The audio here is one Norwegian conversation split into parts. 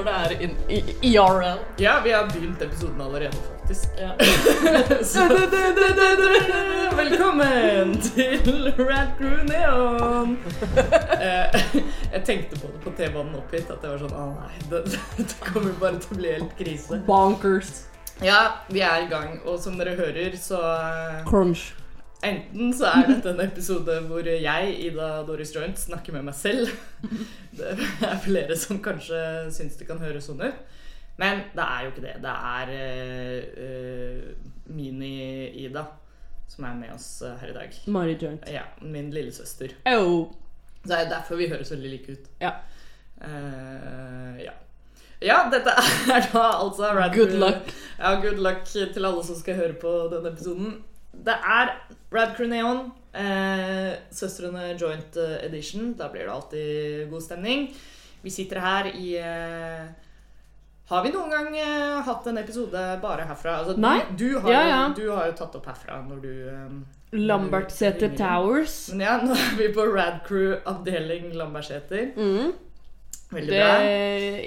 når det er in, i, IRL. Ja, vi har begynt episoden allerede, faktisk. Ja. Velkommen til Rad Crew Neon! Eh, jeg tenkte på det på T-banen opp hit, at jeg var sånn Å nei, det, det kommer bare til å bli helt krise. Bonkers. Ja, vi er i gang, og som dere hører, så eh, Crunch. Enten så er dette en episode hvor jeg, Ida Doris Joint, snakker med meg selv. Det er flere som kanskje syns det kan høres sånn ut. Men det er jo ikke det. Det er uh, eh, Mini-Ida som er med oss eh, her i dag. Mari Joint. Ja, min lillesøster. Oh. Så det er derfor vi høres veldig like ut. Ja. Uh, ja. Ja, dette er da altså Good luck. Ja, good luck til alle som skal høre på denne episoden. Det er Rad Crew Neon, eh, Søstrene Joint eh, Edition. Da blir det alltid god stemning. Vi sitter her i eh, Har vi noen gang eh, hatt en episode bare herfra? Altså, Nei. Du, du, har Ja, ja. du har jo tatt opp herfra når du eh, Lambertseter Towers. Men ja, nå er vi på Rad Crew avdeling Lambertseter. Mm. Veldig Det, bra.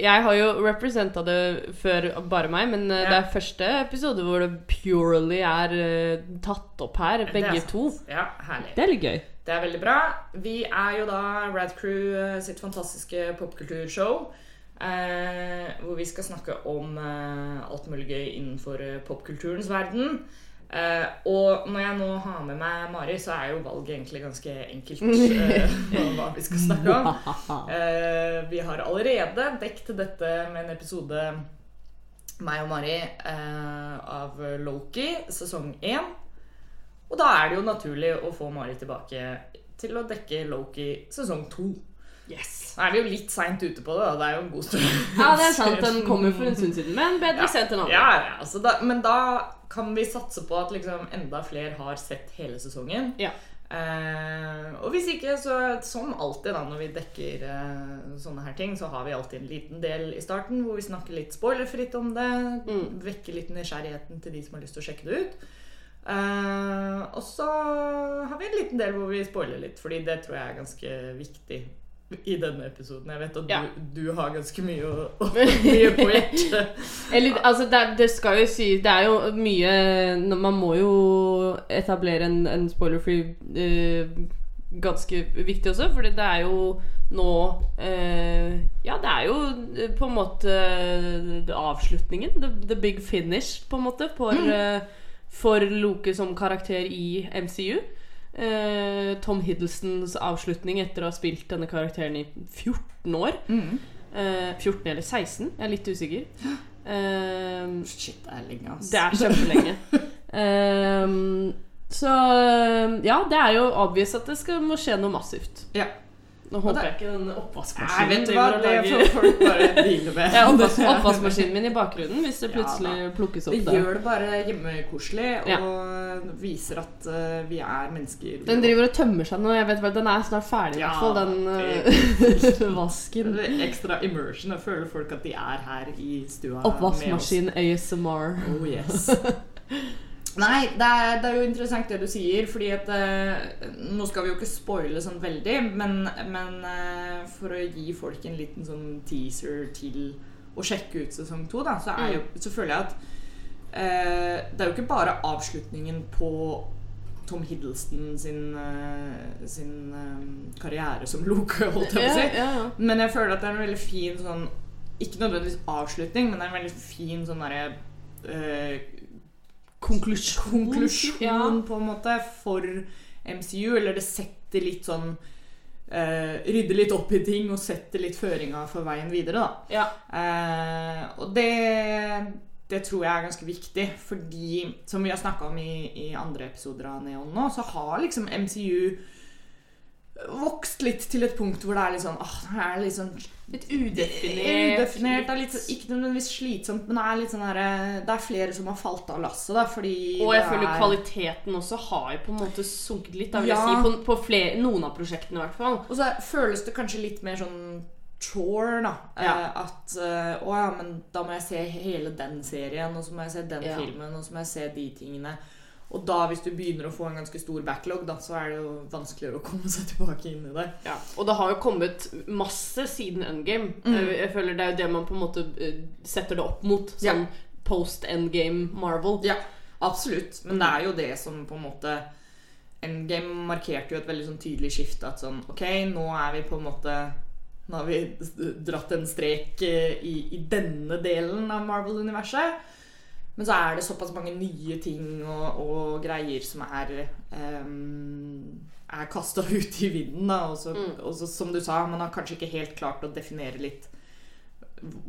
jeg har jo representa det før bare meg, men eh, Ja. det er første episode hvor det purely er uh, tatt opp her, er begge to. Ja, herlig. Det er litt gøy. Det er veldig bra. Vi er jo da Rad Crew eh, sitt fantastiske popkulturshow. Eh, hvor vi skal snakke om eh, alt mulig gøy innenfor popkulturens verden. Eh, og når jeg nå har med meg Mari, så er jo valget egentlig ganske enkelt. Uh, hva vi skal snakke om. Uh, vi har allerede dekket dette med en episode, meg og Mari, av Loki, sesong én. Og da er det jo naturlig å få Mari tilbake til å dekke Loki sesong to. Yes. Nå er vi jo litt seint ute på det, da. Det er jo en god stund. Ja, det er sant. Den kommer for en stund siden, men bedre sent enn aldri. Ja, ja, altså da, men da kan vi satse på at liksom enda flere har sett hele sesongen. Ja. Eh, og hvis ikke, så som alltid da når vi dekker eh, sånne her ting, så har vi alltid en liten del i starten hvor vi snakker litt spoilerfritt om det. Mm. Vekker litt nysgjerrigheten til de som har lyst til å sjekke det ut. Eh, og så har vi en liten del hvor vi spoiler litt, fordi det tror jeg er ganske viktig i denne episoden. Jeg vet at Ja. du, du har ganske mye, å, mye på hjertet. Eller, altså, det, det skal jo si Det er jo mye Man må jo etablere en, en spoiler-free eh, ganske viktig også, fordi det er jo nå eh, Ja, det er jo eh, på en måte eh, avslutningen. The, the big finish, på en måte, for, mm. for Loke som karakter i MCU. Eh, Tom Hiddlestons avslutning etter å ha spilt denne karakteren i 14 år. Eh, 14 eller 16, jeg er litt usikker. Eh, Shit, det er lenge, ass. det er kjempelenge. Ehm, så ja, det er jo obvious at det skal, må skje noe massivt. Ja. Nå håper jeg ikke den oppvaskmaskinen vet du driver hva, og det lager- folk bare deale med. Ja, oppvask, oppvaskmaskinen min i bakgrunnen hvis det Ja, plutselig plukkes opp Det der. gjør det bare hjemmekoselig og Ja. viser at uh, vi er mennesker. Den driver og tømmer seg nå. Jeg vet hva, Den er snart ferdig, i Ja, hvert fall. Den uh, vasken. Ekstra immersion. Jeg føler folk at de er her i stua Oppvaskmaskin ASMR. Oh yes. Nei, det er, det er jo interessant det du sier, fordi at eh, Nå skal vi jo ikke spoile sånn veldig, men, men eh, for å gi folk en liten sånn teaser til å sjekke ut sesong to, da, så, er jo, så føler jeg at eh, Det er jo ikke bare avslutningen på Tom Hiddleston sin, eh, sin eh, karriere som Loke, holdt jeg på å si. ja, ja. Men jeg føler at det er en veldig fin sånn Ikke nødvendigvis avslutning, men det er en veldig fin sånn derre eh, Konklusjon. konklusjon Ja. på en måte for MCU. Eller det setter litt sånn Uh, Rydder litt opp i ting og setter litt føringa for veien videre, da. Ja. Uh, og det, det tror jeg er ganske viktig, fordi som vi har snakka om i, i andre episoder av Neon nå, så har liksom MCU vokst litt til et punkt hvor det er litt sånn åh, det er litt sånn Litt udefinert. Udefinert. Det er litt, ikke nødvendigvis slitsomt, men det er litt sånn her, det er flere som har falt av lasset. Fordi Og jeg føler er- kvaliteten også har jo på en måte sunket litt, da vil Ja. jeg si. På, på flere, noen av prosjektene, i hvert fall. Og så føles det kanskje litt mer sånn chore, da. Ja. Eh, at eh, å ja, men da må jeg se hele den serien, og så må jeg se den Ja. filmen, og så må jeg se de tingene. Og da, hvis du begynner å få en ganske stor backlog, da, så er det jo vanskeligere å komme seg tilbake inn i det. Ja, og det har jo kommet masse siden Endgame. Mm. Jeg, jeg føler Det er jo det man på en måte eh, setter det opp mot. Sånn post Endgame Marvel. Ja, absolutt. Men det er jo det som på en måte Endgame markerte jo et veldig sånn tydelig skifte. At sånn Ok, nå er vi på en måte Nå har vi dratt en strek eh, i, i denne delen av Marvel-universet. Men så er det såpass mange nye ting og, og greier som er um, Er kasta ut i vinden. da Og så, Mm. og så, som du sa, man har kanskje ikke helt klart å definere litt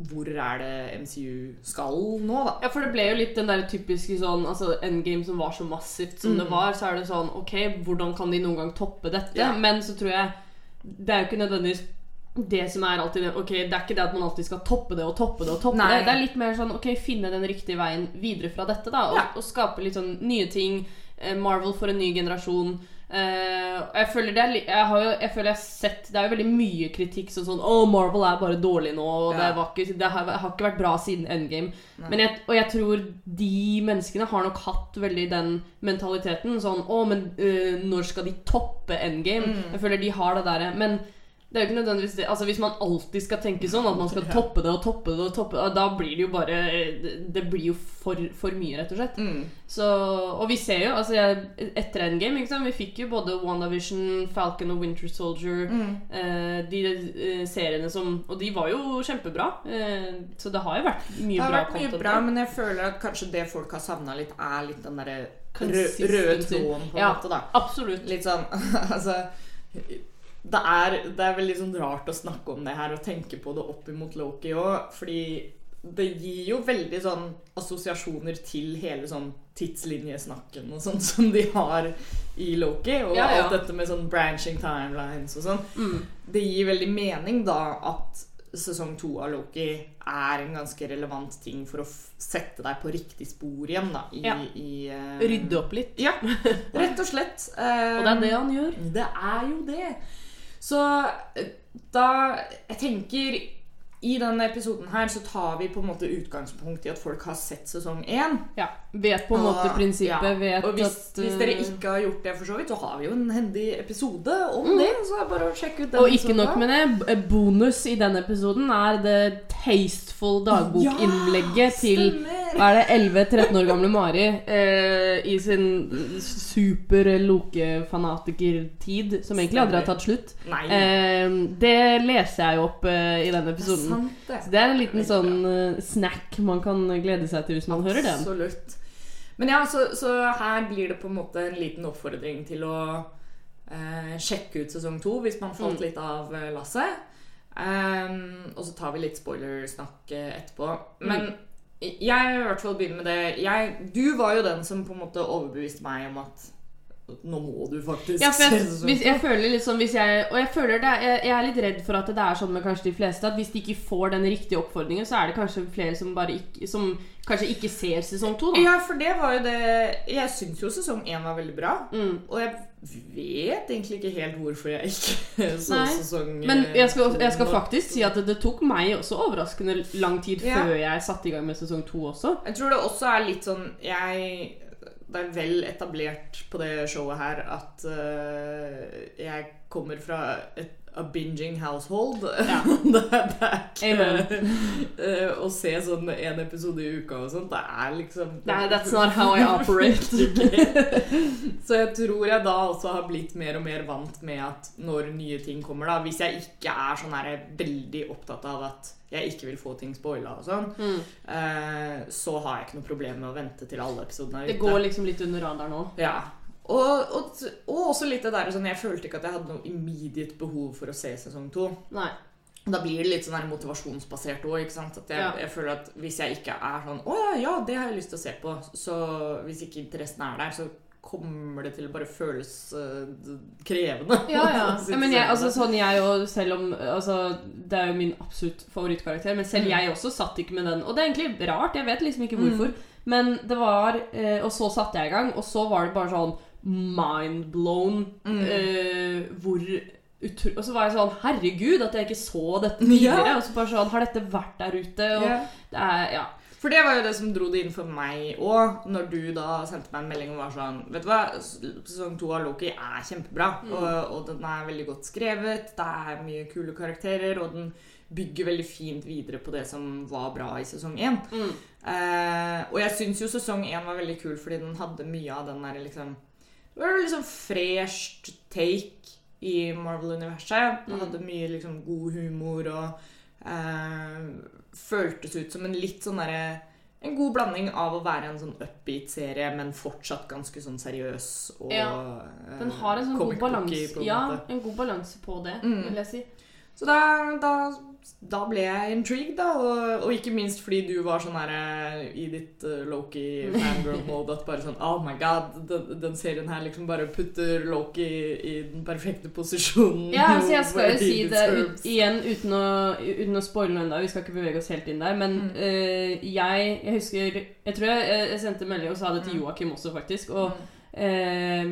hvor er det MCU skal nå, da. Ja, for det ble jo litt den der typiske sånn Altså Endgame som var så massivt som det Mm. var, så er det sånn Ok, hvordan kan de noen gang toppe dette? Ja. Men så tror jeg Det er jo ikke nødvendigvis det som er alltid Ok, det er ikke det at man alltid skal toppe det og toppe det og toppe Nei. det. Det er litt mer sånn Ok, finne den riktige veien videre fra dette, da. Og, Ja. og skape litt sånn nye ting. Eh, Marvel for en ny generasjon. Uh, jeg føler det er jeg, har jo, jeg føler jeg har sett Det er jo veldig mye kritikk som sånn Å, Marvel er bare dårlig nå, og det, var ikke, det har, har ikke vært bra siden Endgame. Men jeg, og jeg tror de menneskene har nok hatt veldig den mentaliteten. Sånn Å, men uh, når skal de toppe Endgame? Mm. Jeg føler de har det der Men det er jo ikke nødvendigvis det Altså Hvis man alltid skal tenke sånn, at man skal toppe det og toppe det og toppe det, da blir det jo bare Det, blir jo for, for mye, rett og slett. Mm. Så, og vi ser jo, altså jeg, etter Endgame, ikke sant? vi fikk jo både WandaVision, Falcon og Winter Soldier. Mm. eh, de eh, seriene som Og de var jo kjempebra. Eh, så det har jo vært mye Det har bra vært mye bra, men jeg føler at kanskje det folk har savna litt, er litt den derre rø røde tråden, på en Ja. måte, da. Absolutt. Litt sånn Altså det er, det er veldig sånn rart å snakke om det her og tenke på det opp imot Loki òg, fordi det gir jo veldig sånn assosiasjoner til hele sånn tidslinjesnakken og sånn som de har i Loki, og Ja, ja. alt dette med sånn branching timelines og sånn. Mm. Det gir veldig mening da at sesong to av Loki er en ganske relevant ting for å sette deg på riktig spor igjen, da. I, Ja. i, uh, Rydde opp litt. Ja, rett og slett. Og det er det han gjør. Det er jo det. Så eh, da Jeg tenker i denne episoden her så tar vi på en måte utgangspunkt i at folk har sett sesong én. Ja. Vet på en måte Og- prinsippet. ja. Vet Og hvis, at hvis dere eh, ikke har gjort det, for så vidt, så har vi jo en hendig episode om det. Så er det bare å sjekke ut den. Mm. Og ikke nok med det, bonus i den episoden er det tasteful dagbokinnlegget til Stemmer. Hva er det, 11-13 år gamle Mari eh, i sin super-loke-fanatiker-tid, som egentlig aldri har tatt slutt. Eh, det leser jeg jo opp eh, i den det er sant, det. Så det er en liten Veldig sånn eh, snack man kan glede seg til hvis man hører den. Absolutt. Men ja, så, så her blir det på en måte en liten oppfordring til å eh, sjekke ut sesong to hvis man falt Mm. litt av eh, lasset. Um, og så tar vi litt spoilersnakk etterpå. Men Mm. Jeg vil i hvert fall begynne med det. Jeg, du var jo den som på en måte overbeviste meg om at nå må du faktisk Ja, jeg, sesong hvis, jeg føler liksom hvis jeg, Og jeg føler det jeg, jeg er litt redd for at det er sånn med kanskje de fleste At hvis de ikke får den riktige oppfordringen, så er det kanskje flere som bare ikke Som kanskje ikke ser sesong to. Da. Ja, for det var jo det Jeg syns jo sesong én var veldig bra. Mm. Og jeg vet egentlig ikke helt hvorfor jeg ikke så Nei, sesong Men jeg skal, jeg skal faktisk si at det, det tok meg også overraskende lang tid Ja. før jeg satte i gang med sesong to også. Jeg tror det også er litt sånn Jeg Det er vel etablert på det showet her at uh, jeg kommer fra et a binging household. Ja. det, det er ikke Amen. øh, Å se sånn en episode i uka og sånt, det er liksom Nei, that's not how I operate. Så jeg tror jeg da også har blitt mer og mer vant med at når nye ting kommer, da Hvis jeg ikke er sånn her veldig opptatt av at jeg ikke vil få ting spoila og sånn, Mm. uh, så har jeg ikke noe problem med å vente til alle episodene er Det går liksom litt under radaren nå. Ja. Og, og, og også litt det der sånn Jeg følte ikke at jeg hadde noe immediate behov for å se sesong to. Nei. Da blir det litt sånn motivasjonsbasert òg. Ja. jeg føler at hvis jeg ikke er sånn Å ja, ja, det har jeg lyst til å se på. Så hvis ikke interessen er der, så kommer det til å bare føles uh, krevende. Ja, ja. ja Men jeg, altså, sånn jeg og selv om altså, Det er jo min absolutt favorittkarakter, men selv Mm. jeg også satt ikke med den. Og det er egentlig rart, jeg vet liksom ikke Mm. hvorfor. Men det var eh, Og så satte jeg i gang, og så var det bare sånn mind blown Mm. uh, hvor utro... Og så var jeg sånn Herregud, at jeg ikke så dette tidligere. Ja. Og så bare sånn Har dette vært der ute? Og Ja. det er Ja. For det var jo det som dro det inn for meg òg, når du da sendte meg en melding og var sånn Vet du hva, sesong to av Loki er kjempebra, Mm. og, og den er veldig godt skrevet, det er mye kule karakterer, og den bygger veldig fint videre på det som var bra i sesong én. Mm. Eh, og jeg syns jo sesong én var veldig kul fordi den hadde mye av den der liksom Det var litt sånn fresht take i Marvel-universet. Den Mm. hadde mye liksom god humor og eh, føltes ut som en litt sånn derre en god blanding av å være en sånn upbeat-serie, men fortsatt ganske sånn seriøs og Ja. eh, Den har en sånn god balanse Ja, en god balanse på det, Mm. vil jeg si. Så da, da, da ble jeg intrigued, da. Og, og ikke minst fordi du var sånn her eh, i ditt uh, Loki fangirl-mode at bare sånn Oh my god, den, den serien her liksom bare putter Loki i, den perfekte posisjonen. Ja, altså jeg skal jo si det ut, igjen uten å, uten å spoile noe ennå. Vi skal ikke bevege oss helt inn der. Men Mm. uh, jeg, jeg husker Jeg tror jeg, jeg sendte melding og sa det til Mm. Joakim også, faktisk. Og eh,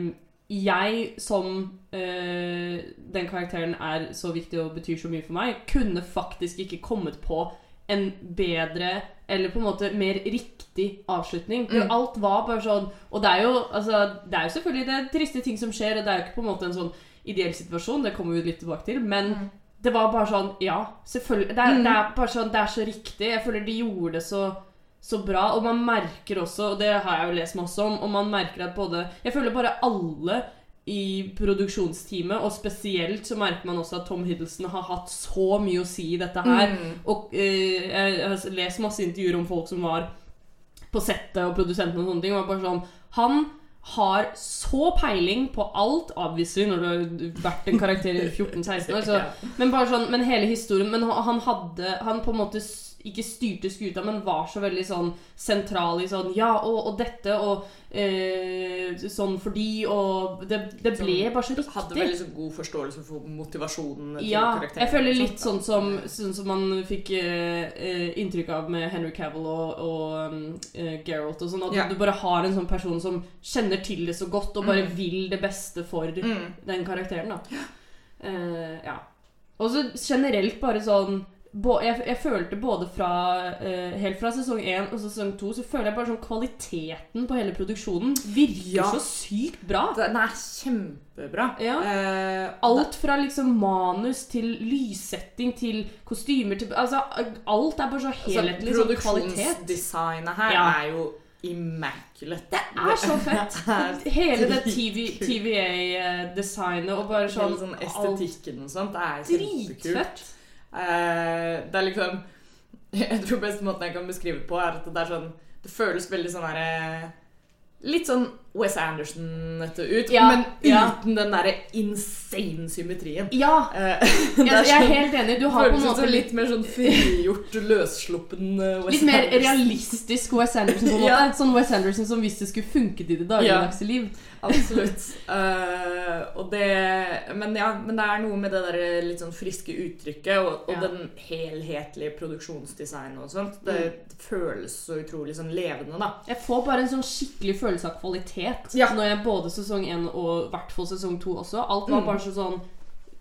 jeg, som eh, den karakteren er så viktig og betyr så mye for meg, kunne faktisk ikke kommet på en bedre eller på en måte mer riktig avslutning. For Mm. alt var bare sånn Og det er jo altså, det er jo selvfølgelig det er triste ting som skjer, og det er jo ikke på en måte en sånn ideell situasjon, det kommer vi litt tilbake til, men Mm. det var bare sånn Ja, selvfølgelig. Det er, Mm. det er bare sånn, det er så riktig. Jeg føler de gjorde det så så bra, og man merker også, og det har jeg jo lest masse om, og man merker at både Jeg føler bare alle i produksjonsteamet, og spesielt så merker man også at Tom Hiddleston har hatt så mye å si i dette her. Mm. Og uh, jeg har lest masse intervjuer om folk som var på settet og produsentene og sånne ting. Og var bare sånn Han har så peiling på alt, obviously, når du har vært en karakter i 14-16 år. Så, men bare sånn, men hele historien Men han hadde Han på en måte ikke styrte skuta, men var så veldig sånn sentral i sånn Ja, og, og dette, og eh, sånn fordi, og det, det ble som, bare så riktig. Hadde veldig så god forståelse for motivasjonen til Ja, karakteren. jeg føler litt sånn som, sånn som man fikk eh, eh, inntrykk av med Henry Cavill og, og um, eh, Geralt og sånn. At Ja. du bare har en sånn person som kjenner til det så godt, og bare Mm. vil det beste for Mm. den karakteren, da. Eh, ja. Og så generelt bare sånn jeg, jeg følte både fra uh, Helt fra sesong 1 og sesong 2 så føler jeg bare sånn kvaliteten på hele produksjonen virker Ja. så sykt bra. Den er kjempebra. Ja. Uh, Alt fra liksom manus til lyssetting til kostymer til Altså, alt er bare så altså, helhetlig sånn kvalitet. Produksjonsdesignet her Ja. er jo immaculate. Det er så fett! Hele det TV. TVA-designet og bare sånn Hele sånn estetikken og sånt er kjempekult. Dritfett. Eh, det er liksom Jeg tror beste måten jeg kan beskrive det på, er at det er sånn Det føles veldig sånn herre Litt sånn Wes Anderson-ete ut, Ja, men ja. uten den derre insane symmetrien. Ja! Eh, Jeg, jeg er sånn- helt enig. Du har på en måte litt mer sånn frigjort, løssluppen eh, Wes Litt mer Anderson. realistisk Wes Anderson, på en måte. Ja. Sånn Wes Anderson som hvis det skulle funket i det dagligdagse liv. Absolutt. Uh, det men, ja, men det er noe med det der litt sånn friske uttrykket og, og Ja. den helhetlige produksjonsdesignet og sånt. Det Mm. føles så utrolig sånn levende, da. Jeg får bare en sånn skikkelig følelse av kvalitet Ja. når jeg både sesong 1 og i hvert fall sesong 2 også. Alt var Mm. bare så sånn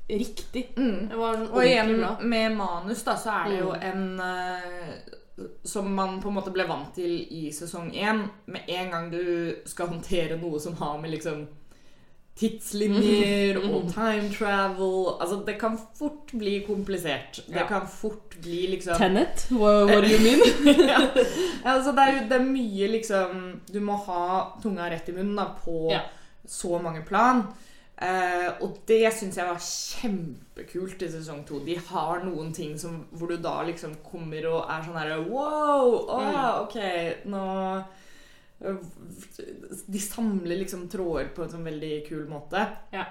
riktig. Det var sånn Og igjen bra. med manus, da, så er det jo Mm. en uh, Som man på en måte ble vant til i sesong én. Med en gang du skal håndtere noe som har med liksom tidslinjer Mm. og time travel Altså, det kan fort bli komplisert. Det Ja. kan fort bli liksom Tenet? What, what do you mean? ja. altså, det er det er mye liksom Du må ha tunga rett i munnen da, på Ja. så mange plan. Eh, og det syns jeg var kjempekult i sesong to. De har noen ting som, hvor du da liksom kommer og er sånn herre Wow! Å, Mm. ok, nå De samler liksom tråder på en sånn veldig kul måte. Ja.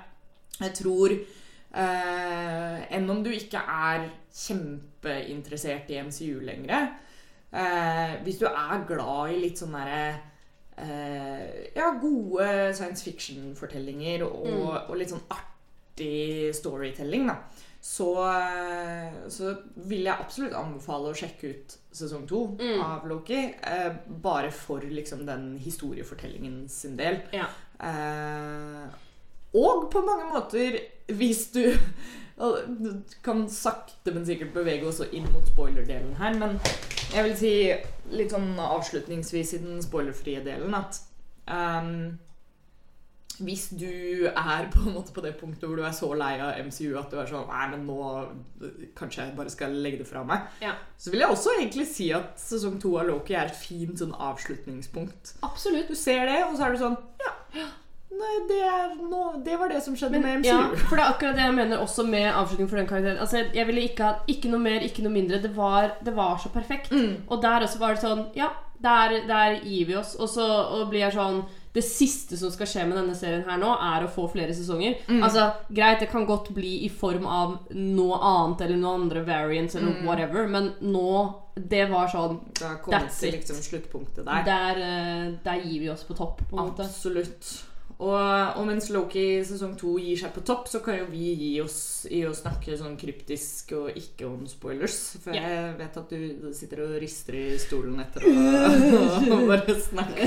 Jeg tror eh, Enn om du ikke er kjempeinteressert i MCU lenger eh, Hvis du er glad i litt sånn derre eh, Ja, gode science fiction-fortellinger og, Mm. og litt sånn artig storytelling, da. Så, eh, så vil jeg absolutt anbefale å sjekke ut sesong to Mm. av Loki. Eh, bare for liksom den historiefortellingen sin del. Ja. Eh, og på mange måter, hvis du kan sakte, men sikkert bevege oss inn mot spoiler-delen her, men Jeg vil si litt sånn avslutningsvis i den spoilerfrie delen at ehm, hvis du er på en måte på det punktet hvor du er så lei av MCU at du er sånn Nei, men nå kanskje jeg bare skal legge det fra meg. Ja. Så vil jeg også egentlig si at sesong to av Loki er et fint sånn avslutningspunkt. Absolutt. Du ser det, og så er du sånn Ja. Nei, det, nå, det var det som skjedde Men, med MCU. ja, for det er akkurat det jeg mener også med avslutning for den karakteren. Altså, jeg- jeg ville ikke ha ikke noe mer, ikke noe mindre. Det var, det var så perfekt. Mm. Og der også var det sånn Ja, der, der gir vi oss. Og så og blir jeg sånn Det siste som skal skje med denne serien her nå, er å få flere sesonger. Mm. Altså, Greit, det kan godt bli i form av noe annet eller noen andre variants eller Mm. whatever, men nå Det var sånn That's it. liksom sluttpunktet der. Der, eh, der gir vi oss på topp, på en måte. Og, og mens Loki sesong to gir seg på topp, så kan jo vi gi oss i å snakke sånn kryptisk og ikke om spoilers. For yeah. jeg vet at du sitter og rister i stolen etter å, å bare snakke,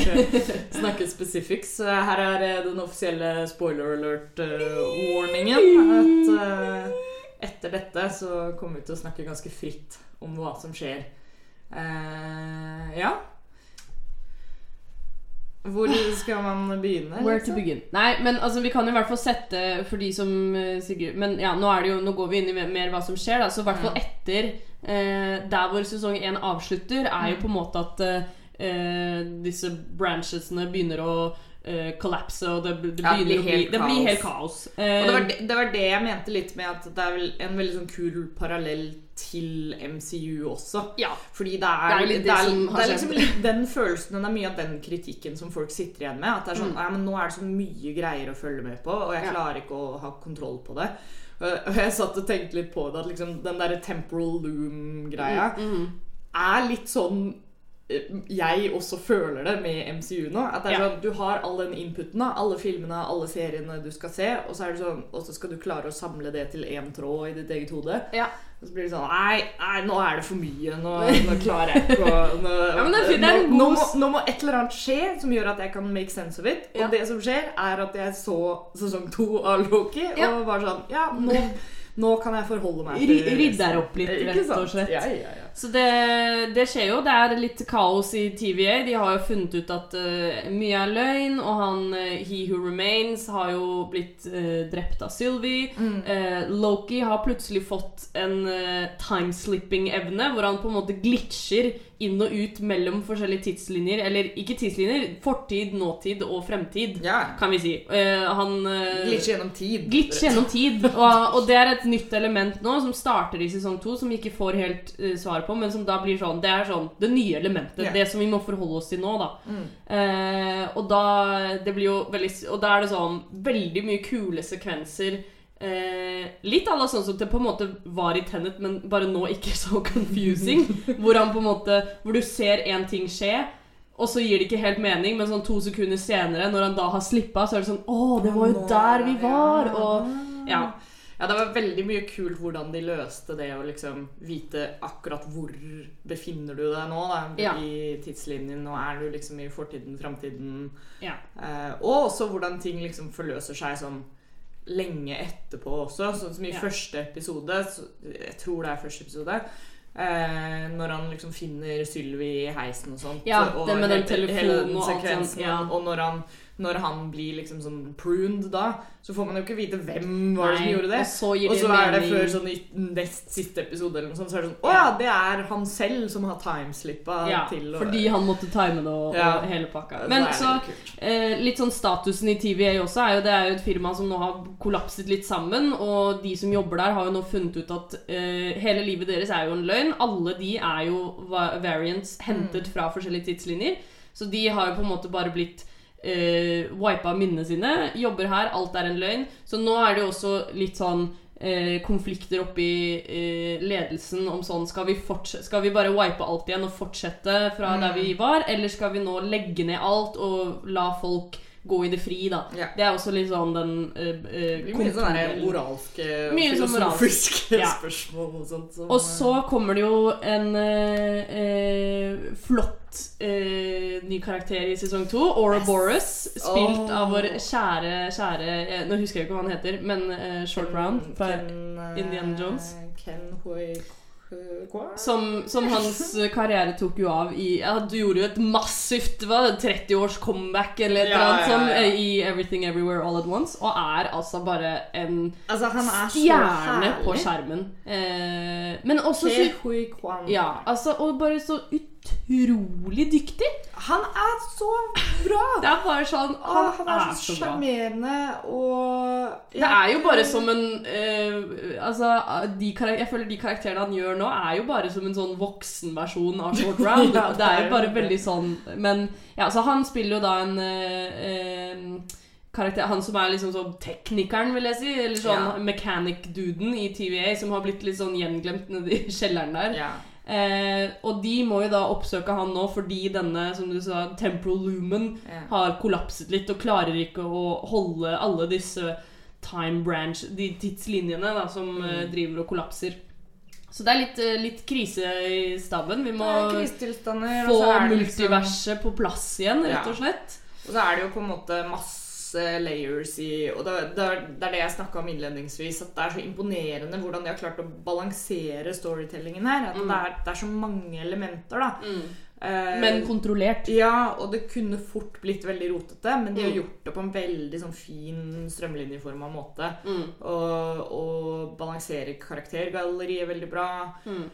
snakke specifics. Så her er eh, den offisielle spoiler alert-warningen. at eh, etter dette så kommer vi til å snakke ganske fritt om hva som skjer. Uh, ja. Hvor skal man begynne? Where liksom? to begin. Nei, men altså, vi kan i hvert fall sette for de som eh, sikkert Men ja, nå, det jo, nå går vi inn i mer- mer hva som skjer, da. Så i hvert fall etter eh, Der hvor sesong én avslutter, er jo Mm. på en måte at eh, disse branchesene begynner å eh, kollapse, og det, det Ja, det blir helt Det blir helt kaos. Og det var Eh, det, var det jeg mente litt med at det er en veldig sånn kul parallell til MCU også. ja. Fordi det er, er litt det er, er liksom litt den følelsen Den er mye av den kritikken som folk sitter igjen med. At det er sånn Mm. Men nå er det så mye greier å følge med på, og jeg klarer ikke å ha kontroll på det. Og og jeg satt og tenkte litt på det, at liksom den derre temporal loom-greia Mm, er litt sånn eh, jeg også føler det med MCU nå. At det Ja. sånn, Du har all den inputen, alle filmene, alle seriene du skal se, og så, det sånn, og så skal du klare å samle det til én tråd i ditt eget hode. Ja. Og så blir det sånn Nei, nei nå er det for mye. Nå, nå klarer jeg ikke å nå, Ja, nå, nå, nå må et eller annet skje som gjør at jeg kan make sense of it. Og det som skjer, er at jeg så sesong to av Loki og var sånn Ja, nå, nå kan jeg forholde meg til rydder opp litt, rett og slett. Ja, ja, ja. Så det, det skjer jo. Det er litt kaos i TVA. De har jo funnet ut at uh, mye er løgn, og han uh, He Who Remains har jo blitt uh, drept av Sylvie. Mm. Loki har plutselig fått en timeslipping-evne, hvor han på en måte glitcher inn og ut mellom forskjellige tidslinjer. Eller ikke tidslinjer, fortid, nåtid og fremtid, yeah. kan vi si. Uh, han uh, Glitcher gjennom tid. Glitch gjennom tid. Og, og det er et nytt element nå som starter i sesong to, som vi ikke får helt uh, svar på, men som da blir sånn Det er sånn det nye elementet. Yeah. Det som vi må forholde oss til nå, da. Mm. Uh, og da det blir jo veldig Og da er det sånn veldig mye kule sekvenser. Eh, litt à la sånn som det på en måte var i Tenet, men bare nå ikke så confusing. hvor han på en måte Hvor du ser én ting skje, og så gir det ikke helt mening, men sånn to sekunder senere, når han da har slippa, så er det sånn Å, det var jo der er vi var! Og ja. Ja, det var veldig mye kult hvordan de løste det å liksom vite akkurat hvor befinner du deg nå da, Ja. i tidslinjen. Nå er du liksom i fortiden, framtiden. Ja. Eh, og også hvordan ting liksom forløser seg sånn lenge etterpå også. Sånn som i Ja. første episode, jeg tror det er første episode, eh, når han liksom finner Sylvi i heisen og sånt. Ja, og det med den telefonen hele den og sånt, ja. Og når han, når han blir liksom sånn pruned da, så får man jo ikke vite hvem var det som gjorde det. Og så Og så er det før sånn i nest siste episode eller noe sånt, så er det sånn Å ja, det er han selv som har timeslippa ja, til å fordi han måtte time det og, Ja. og hele pakka. Men så eh, litt sånn statusen i TVA også er jo det er jo et firma som nå har kollapset litt sammen, og de som jobber der, har jo nå funnet ut at eh, hele livet deres er jo en løgn. Alle de er jo variants hentet fra forskjellige tidslinjer, så de har jo på en måte bare blitt uh, wipa minnene sine. Jobber her, alt er en løgn. Så nå er det jo også litt sånn eh, konflikter oppi eh, ledelsen om sånn skal vi, skal vi bare wipe alt igjen og fortsette fra Mm. der vi var, eller skal vi nå legge ned alt og la folk gå i det fri, da? Ja. Det er også litt sånn den uh, uh, mye sånn moralske Mye sånn moralsk. filosofiske spørsmål og sånt. Som, Og så kommer det jo en uh, eh, flott eh, ny karakter i sesong to. Aura Yes. Boris. Spilt oh. av vår kjære, kjære eh, Nå husker jeg ikke hva han heter, men eh, Short Round fra Ken, eh, Indiana Jones. Ken Hui Som, som hans karriere tok jo av i ja, Du gjorde jo et massivt 30-års comeback eller et eller annet ja. eh, i Everything Everywhere All At Once, og er altså bare en Altså, han er stjerne på skjermen. Eh, men også så. Ja, altså, og bare så utrolig dyktig. Han er! Det er bare sånn Han, Han, han er så så sjarmerende og Det er jo bare som en eh, Altså, de Jeg føler de karakterene han gjør nå, er jo bare som en sånn voksenversjon av Short Round. Ja, det er det jo er bare veldig sånn Men ja, så han spiller jo da en eh, karakter Han som er liksom sånn teknikeren, vil jeg si. Eller sånn Ja. mechanic-duden i TVA, som har blitt litt sånn gjenglemt nedi kjelleren der. ja. Eh, og de må jo da oppsøke han nå fordi denne, som du sa, temporal lumen Ja. har kollapset litt og klarer ikke å holde alle disse time branch, de tidslinjene da, som Mm. eh, driver og kollapser. Så det er litt, eh, litt krise i staben. Vi må få multiverset er liksom- på plass igjen, rett og slett. Og så er det jo på en måte masse layers i Og det, det, det er det jeg snakka om innledningsvis, at det er så imponerende hvordan de har klart å balansere storytellingen her. At Mm. det, er, det er så mange elementer, da. Eh, Men kontrollert. ja, og det kunne fort blitt veldig rotete, men de har Mm. gjort det på en veldig sånn fin strømlinjeforma måte. Mm. Og, og balanserer karaktergalleriet veldig bra. Mm.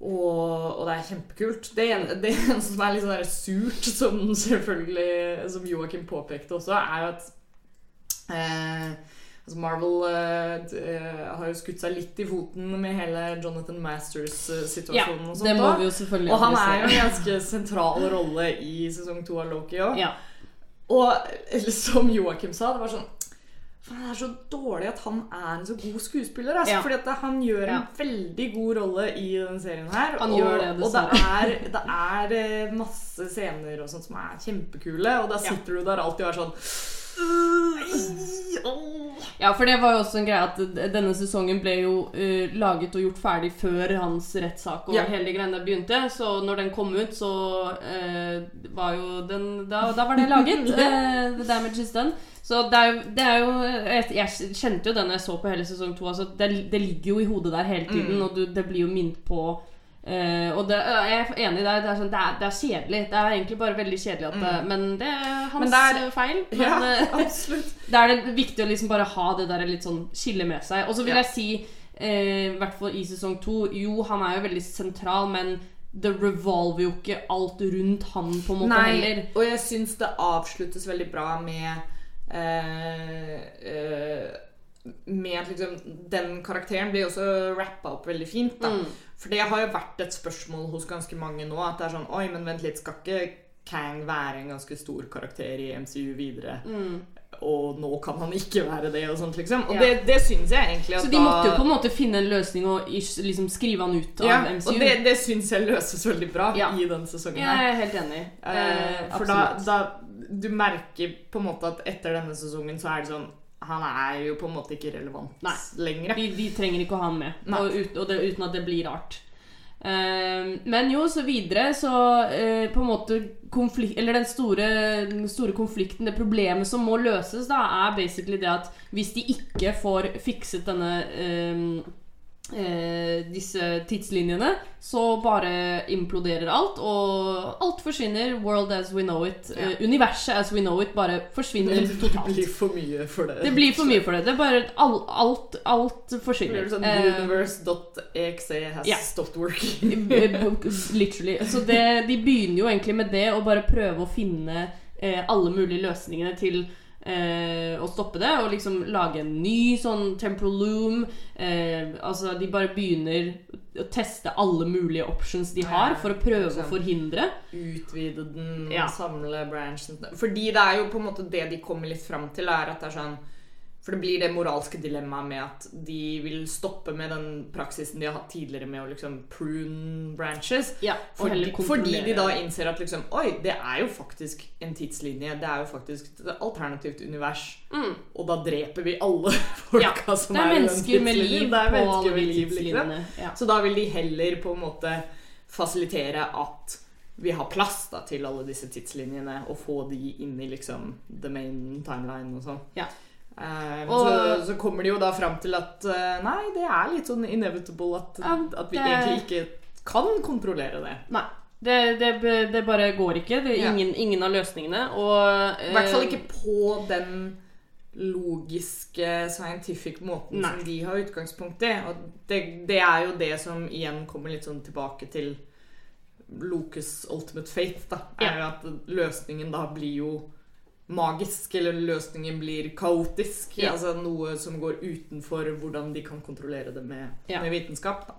Og, og det er kjempekult. Det, det eneste som er litt sånn surt, som selvfølgelig Som Joakim påpekte også, er jo at eh, altså Marvel eh, eh, har jo skutt seg litt i foten med hele Jonathan Masters-situasjonen. og sånt det må vi jo selvfølgelig og han er jo en ganske sentral rolle i sesong to av Loki òg. Ja. Og som Joakim sa, det var sånn Det er så dårlig at han er en så god skuespiller. Altså, Ja. Fordi at han gjør en Ja. veldig god rolle i denne serien her. Han og, gjør det, og det er, det er eh, masse scener og sånt som er kjempekule, og da Ja. sitter du der alltid og er sånn Ja, for det var jo også en greie at denne sesongen ble jo uh, laget og gjort ferdig før hans rettssak og Ja. hele greiene begynte. Så når den kom ut, så uh, var jo den Da, da var det laget. uh, The Damage is done. Så det er, det er jo jeg kjente jo den jeg så på hele sesong to. Altså, det, det ligger jo i hodet der hele tiden, Mm. og du, det blir jo minnet på eh, og det, jeg er enig i deg. Det er, sånn, det, er, det er kjedelig. Det er egentlig bare veldig kjedelig. Det, Men det er hans Mm. Men det er- feil. Men, Ja, eh, da er det viktig å liksom bare ha det der litt sånn skille med seg. Og så vil Ja. jeg si, eh, i hvert fall i sesong to Jo, han er jo veldig sentral, men det revolver jo ikke alt rundt han på en måte Nei, heller. og jeg syns det avsluttes veldig bra med uh, Med at liksom Den karakteren blir også rappa opp veldig fint. da Mm. For det har jo vært et spørsmål hos ganske mange nå. At det er sånn Oi, men vent litt, skal ikke Kang være en ganske stor karakter i MCU videre? Mm. Og nå kan han ikke være det, og sånt, liksom. Og Ja. det, det syns jeg egentlig at Så de måtte jo på en måte finne en løsning og liksom skrive han ut av ja, MCU. Og det, det syns jeg løses veldig bra Ja. i denne sesongen jeg er helt enig. Eh, Eh, for da, da Du merker på en måte at etter denne sesongen så er det sånn Han er jo på en måte ikke relevant Nei. lenger. De, de trenger ikke å ha han med, og, ut, og det, uten at det blir rart. Uh, men jo, så videre, så uh, på en måte konflikt, Eller den store, den store konflikten, det problemet som må løses, da, er basically det at hvis de ikke får fikset denne eh, eh, disse tidslinjene, så bare imploderer alt, og alt forsvinner. World as we know it. Ja. eh, universet as we know it bare forsvinner Det totalt. blir for mye for det. Det blir for mye for det. Det er bare all, alt, alt Det forsvinner. blir sånn Eh, Universe.exe has yeah. stopped working. Literally. Så det, de begynner jo egentlig med det, å bare prøve å finne eh, alle mulige løsningene til eh, å stoppe det, og liksom lage en ny sånn temporal loom. Eh, altså, de bare begynner å teste alle mulige options de har, for å prøve å sånn. forhindre. Utvide den, Ja. samle branchen Fordi det er jo på en måte det de kommer litt fram til, er at det er sånn For det blir det moralske dilemmaet med at de vil stoppe med den praksisen de har hatt tidligere med å liksom prune branches. Ja, Fordi, fordi de da innser at liksom Oi, det er jo faktisk en tidslinje. Det er jo faktisk et alternativt univers. Mm. Og da dreper vi alle folka som Det er er, i den tidslinjen. liv Det er mennesker med liv, liksom. Ja. Så da vil de heller på en måte fasilitere at vi har plass da, til alle disse tidslinjene, og få de inn i liksom the main timeline og sånn. Ja. Men Og- så, så kommer de jo da fram til at uh, nei, det er litt sånn inevitable at, Ja, at vi det- egentlig ikke kan kontrollere det. Nei. Det, det, det bare går ikke. Det er Ja. ingen, ingen av løsningene. Og I hvert fall eh, ikke på den logiske, scientific måten Nei. som de har utgangspunkt i. Og det, det er jo det som igjen kommer litt sånn tilbake til Locus ultimate fate, da. Er jo at løsningen da blir jo magisk, eller løsningen blir kaotisk. Ja. Altså noe som går utenfor hvordan de kan kontrollere det med, Ja. med vitenskap. da.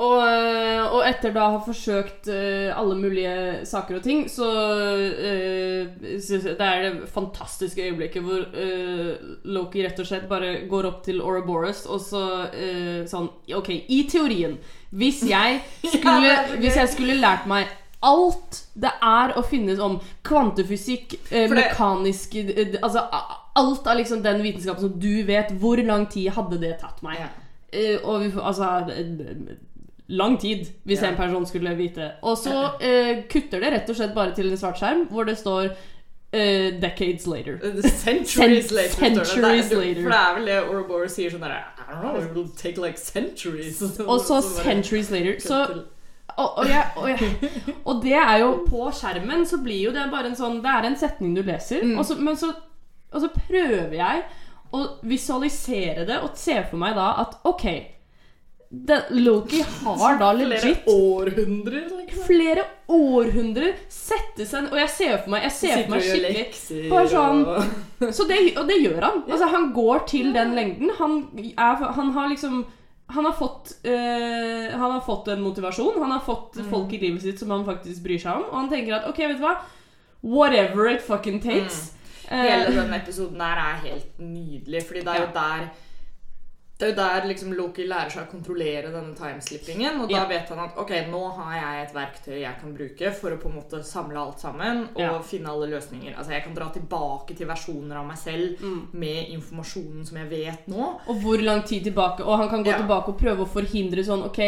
Og, eh, og etter da å ha forsøkt eh, alle mulige saker og ting, så uh, Det er det fantastiske øyeblikket hvor uh, Loki rett og slett bare går opp til Ouroboros og så uh, sånn OK, i teorien Hvis jeg skulle, hvis jeg skulle lært meg alt det er å finnes om kvantefysikk, eh, det- mekanisk eh, Altså alt av liksom den vitenskapen som du vet, hvor lang tid hadde det tatt meg? Ja. Eh, og vi altså Lang tid, hvis Ja. en person skulle vite. Og så eh, kutter det rett og slett bare til en svart skjerm hvor det står Uh, 'Decades later'. Centuries Cent- later. centuries det, er- later. For det er vel det Ouroboros sier sånn derre I don't know, it will take like centuries. Og så 'centuries later'. Så, og, og, jeg, og, jeg, og det er jo På skjermen så blir jo det bare en sånn Det er en setning du leser, Mm. og, så, men så, og så prøver jeg å visualisere det og se for meg da at OK det, Loki har da Flere legit århundrer, liksom. flere århundrer sette seg Og jeg ser for meg, jeg ser for meg skikkelig lekser sånn- og så det, Og det gjør han. Altså, han går til den lengden. Han, er, han har liksom han har, fått, øh, han har fått en motivasjon. Han har fått Mm. folk i livet sitt som han faktisk bryr seg om. Og han tenker at OK, vet du hva? Whatever it fucking takes. Mm. Hele Eh, denne episoden her er helt nydelig, fordi det er jo der det er jo der liksom Loki lærer seg å kontrollere denne timeslippingen. Og da Ja. vet han at ok, nå har jeg et verktøy jeg kan bruke for å på en måte samle alt sammen og Ja. finne alle løsninger. Altså Jeg kan dra tilbake til versjoner av meg selv Mm. med informasjonen som jeg vet nå. og hvor lang tid tilbake Og han kan gå Ja. tilbake og prøve å forhindre sånn Ok,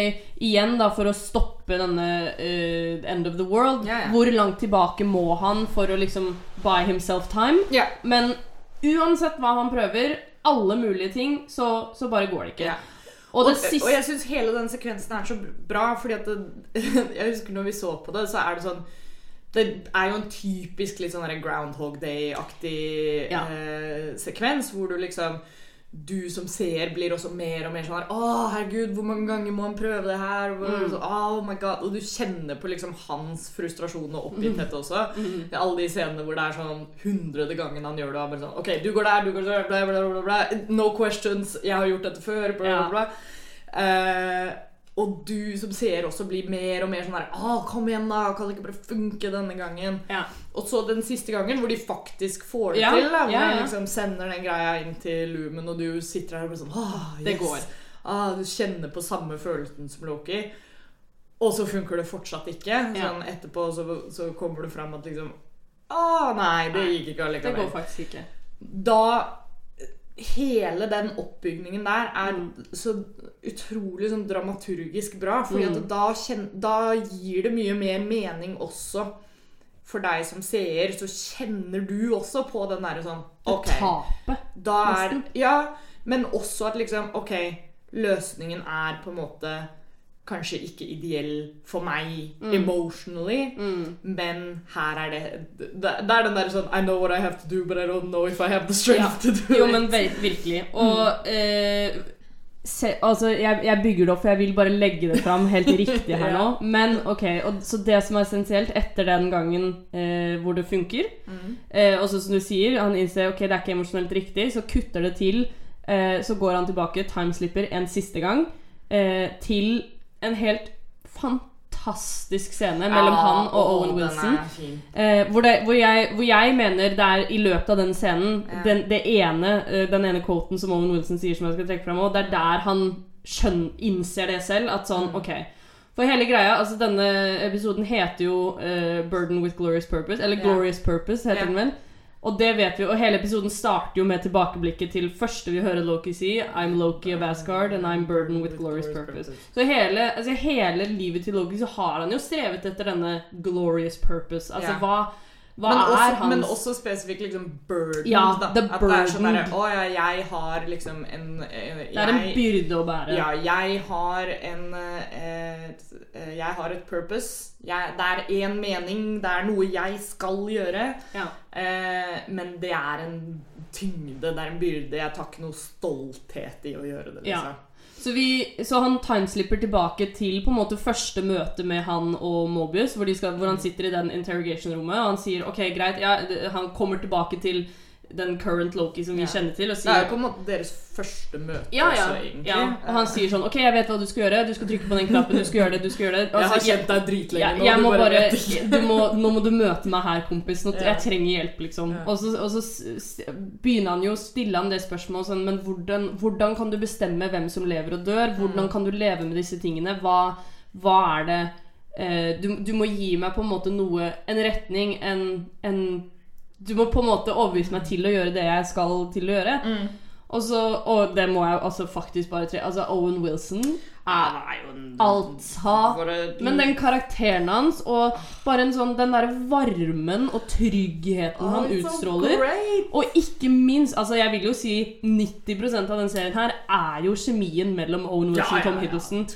igjen da for å stoppe denne uh, end of the world. Hvor langt tilbake må han for å liksom buy himself time? Ja. Men uansett hva han prøver, alle mulige ting, så, så bare går det ikke. Ja. Og Og, siste og jeg syns hele den sekvensen er så bra, fordi at det, Jeg husker når vi så på det, så er det sånn Det er jo en typisk litt sånn Groundhog Day-aktig Ja. eh, sekvens, hvor du liksom du som ser, blir også mer og mer sånn her Å, herregud, hvor mange ganger må han prøve det her? Mm. så, oh my god Og du kjenner på liksom hans frustrasjon og oppgitthet også. Mm. Det er alle de scenene hvor det er sånn hundrede gangen han gjør det. Og bare sånn, ok, du går der, du går der, bla, bla, bla, bla. No questions. Jeg har gjort dette før. Bla, Ja. bla, Ja. Eh, og du som ser også blir mer og mer sånn her ah, kom igjen, da! Kan det ikke bare funke denne gangen? Ja. Og så den siste gangen hvor de faktisk får det Ja, til. Da, hvor ja, de liksom sender den greia inn til Lumen, og du sitter her og blir sånn Åh, yes. Det går. Ah, du kjenner på samme følelsen som Loki. Og så funker det fortsatt ikke. Sånn etterpå så, så kommer det fram at liksom Å nei, det gikk ikke Det går faktisk ikke. Da Hele den oppbygningen der er Mm. så utrolig sånn dramaturgisk bra. For Mm. da, da gir det mye mer mening også for deg som seer. Så kjenner du også på den derre sånn OK. tapet. Nesten. ja, men også at liksom OK, løsningen er på en måte kanskje ikke ideell for meg Mm. emotionally, Mm. men her er det Det er den der sånn I know what I have to do, but I don't know if I have the strength Ja. to do Jo, it. men virkelig. Og eh, se, altså, jeg, jeg bygger det opp, for jeg vil bare legge det fram helt riktig her nå. Men ok, og, Så det som er essensielt etter den gangen eh, hvor det funker Mm. eh, Og så som du sier, han innser ok, det er ikke emosjonelt riktig, så kutter det til. Eh, så går han tilbake, timeslipper en siste gang, eh, til en helt fantastisk scene mellom han og Owen Wilson. Eh, hvor, det, hvor, jeg, hvor jeg mener det er i løpet av den scenen Ja. den, det ene, eh, den ene quoten som Owen Wilson sier som jeg skal trekke fram og det er der han skjønn, innser det selv. At sånn, Mm. ok For hele greia, altså denne episoden heter jo uh, 'Burden with Glorious Purpose'. Eller 'Glorious 'Glorious Purpose', heter yeah. den vel. Og det vet vi, og hele episoden starter jo med tilbakeblikket til første vi hører Loki si 'I'm Loki of Asgard, and I'm burdened with glorious purpose'. Så hele, altså hele livet til Loki så har han jo strevet etter denne glorious purpose. Altså yeah. hva Hva men, også, er hans men også spesifikt liksom burden. Ja, da. At det er sånn burden. derre Å ja, jeg har liksom en jeg, Det er en byrde å bære. Ja, jeg har en eh, eh, Jeg har et purpose. Jeg, det er én mening. Det er noe jeg skal gjøre. Ja. Eh, men det er en tyngde, det er en byrde. Jeg tar ikke noe stolthet i å gjøre det. Ja. Så, vi, så han timeslipper tilbake til på en måte første møte med han og Mobius, hvor, skal, hvor han sitter i den interrogation-rommet, og han sier ok, greit, ja, han kommer tilbake til den current Loki som vi Ja. kjenner til, og Det er jo på en måte deres første møte ja, ja, også, egentlig. ja. Og han sier sånn Ok, jeg vet hva du skal gjøre. Du skal trykke på den knappen. Du skal gjøre det. du skal gjøre det Jeg har Altså, kjent deg dritlenge nå. jeg du må bare bare du må, Nå må du møte meg her, kompis. Nå, Ja. Jeg trenger hjelp, liksom. Ja. Og så, og så begynner han jo å stille han det spørsmålet sånn Men hvordan, hvordan kan du bestemme hvem som lever og dør? Hvordan Mm. kan du leve med disse tingene? Hva, hva er det eh, du, du må gi meg på en måte noe En retning, en, en Du må på en måte overbevise meg til å gjøre det jeg skal til å gjøre. Mm. Og, så, og det må jeg altså faktisk bare tre Altså Owen Wilson Ah, er det er jo en Altså Men den karakteren hans og bare en sånn den der varmen og tryggheten han Oh, han utstråler. Og ikke minst Altså jeg vil jo si 90% av den serien her er jo kjemien mellom Owen Wilson og Tom Hiddleston.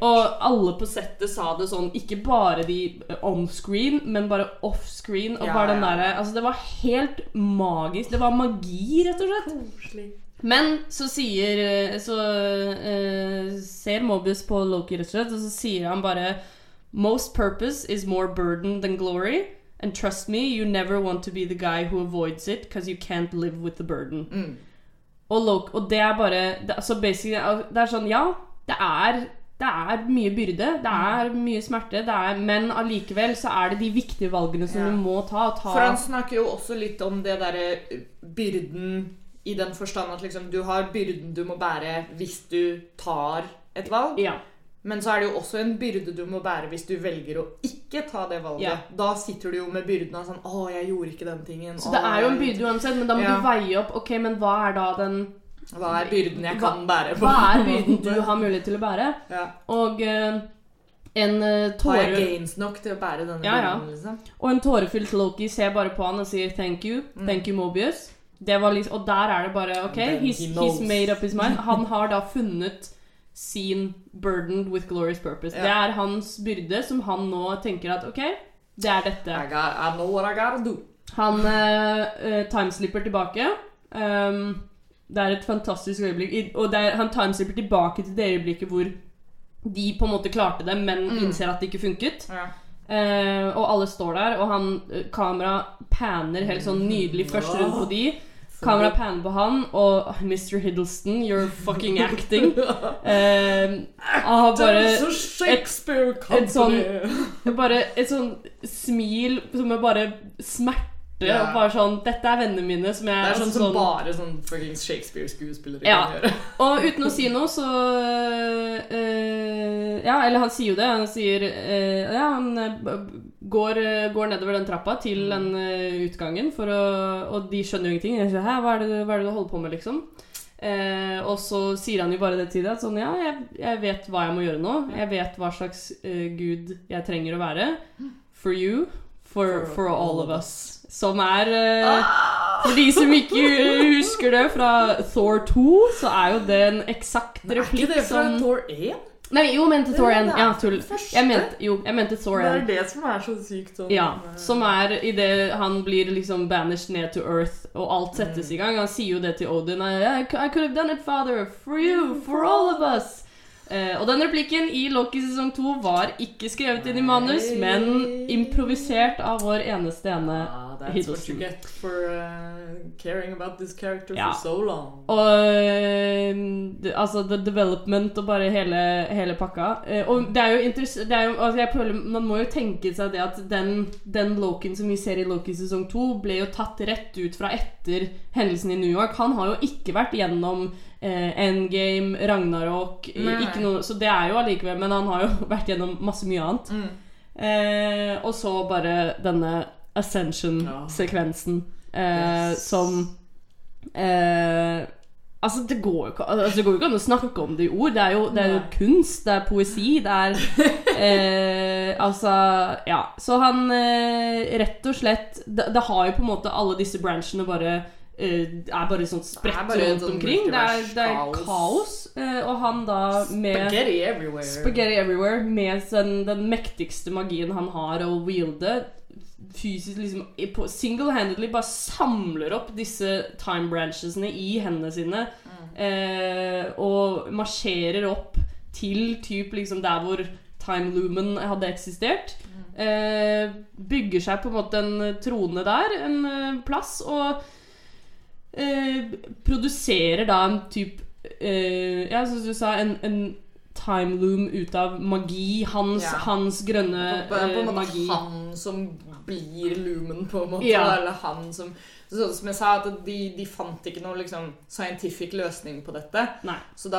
Og alle på settet sa det sånn, ikke bare de on screen, men bare off screen. Og bare den ja. Altså, det var helt magisk. Det var magi, rett og slett. Koselig. Men så sier Så uh, ser Mobius på Loki, rett og slett, og så sier han bare Most purpose is more burden than glory. And trust me, you never want to be the guy who avoids it because you can't live with the burden. Mm. Og, Loki, og det er bare det, Så basically Det er sånn, ja, det er det er mye byrde, det er mye smerte, det er, men allikevel så er det de viktige valgene som Ja. du må ta. ta For han snakker jo også litt om det derre eh, byrden i den forstand at liksom du har byrden du må bære hvis du tar et valg. ja. Men så er det jo også en byrde du må bære hvis du velger å ikke ta det valget. Ja. Da sitter du jo med byrden av sånn 'Å, jeg gjorde ikke den tingen'. Så det er jo en byrde uansett, men da må Ja. du veie opp Ok, men hva er da den Hva er byrden jeg Hva- kan bære? på Hva er byrden du har mulighet til å bære? Ja. Og uh, en tåre Har jeg gains nok til å bære denne byrden? liksom? Og en tårefylt Loki ser bare på han og sier 'thank you', Mm. 'thank you, Mobius'. Det var liksom, og der er det bare OK, he's, he's made up his mind. Han har da funnet sin burden with glorious purpose'. Ja. Det er hans byrde som han nå tenker at OK, det er dette. I, got, I know what I gotta do. Han eh, timeslipper tilbake. Um, det er et fantastisk øyeblikk. Og er, han timeslipper tilbake til det øyeblikket hvor de på en måte klarte det, men Mm. innser at det ikke funket. Ja. Uh, og alle står der, og han kamera panner helt sånn nydelig først rundt på de. Kamera panner på han, og Mr. Hiddleston, you're fucking acting. Um, har bare Shakespeare et sånn- bare et sånn smil som er bare smerte. Ja. Og bare sånn Dette er vennene mine som jeg Det er sånn altså som bare sånn fuckings Shakespeare-skuespillere Ja. kan gjøre. Og uten å si noe, så eh, Ja, eller han sier jo det. Han sier eh, Ja, han går, går nedover den trappa til den eh, utgangen, å Og de skjønner jo ingenting. Jeg sier, Hæ, hva er, det, hva er det du holder på med, liksom? Eh, og så sier han jo bare det til deg. Sånn, ja, jeg, jeg vet hva jeg må gjøre nå. Jeg vet hva slags uh, gud jeg trenger å være. For you. For, for all of us. Som er eh, For de som ikke husker det fra Thor 2, så er jo det en eksakt Er ikke det fra som Thor 1? Nei, jo, mente Thor 1. Er Ja, tull. Jeg mente, jo, jeg mente Thor Det er det som er så sykt sånn Ja, eh, som er idet han blir liksom banished ned to earth, og alt settes i gang. Han sier jo det til Odin. I, I could have done it, father. For you. For all of us. Eh, og den replikken i Loki sesong 2 var ikke skrevet inn i manus, men improvisert av vår eneste ene Ah, that's what you get for uh, caring about this character Ja. for so long. Og eh, altså the development og bare hele, hele pakka. Og det er jo interessant altså jeg føler, Man må jo tenke seg det at den, den Loken som vi ser i Loki sesong 2, ble jo tatt rett ut fra etter hendelsen i New York. Han har jo ikke vært gjennom Endgame, Ragnarok Nei. ikke noe, Så det er jo allikevel Men han har jo vært gjennom masse mye annet. Mm. Eh, og så bare denne Ascension-sekvensen eh, Yes. som eh, Altså, det går jo ikke altså, går ikke an å snakke om det i ord. Det er jo, det er jo kunst, det er poesi, det er eh, Altså, ja. Så han eh, rett og slett det, det har jo på en måte alle disse branchene bare eh, er bare sånn spredt rundt sånn omkring. Det er, det er multivers kaos. eh, og han da med Spaghetti everywhere. Spaghetti Everywhere med den, den mektigste magien han har å wielde. Fysisk liksom Single-handedly bare samler opp disse time branchesene i hendene sine. Eh, og marsjerer opp til typ liksom der hvor time lumen hadde eksistert. Eh, bygger seg på en måte en trone der, en eh, plass, og eh, produserer da en type eh, Ja, som du sa, en, en time loom ut av magi. Hans, Ja. hans grønne på, på en eh, måte magi. han som blir loomen, på en måte. Ja. Eller han som Sånn Som jeg sa, at de, de fant ikke noen liksom, scientific løsning på dette. Nei. Så da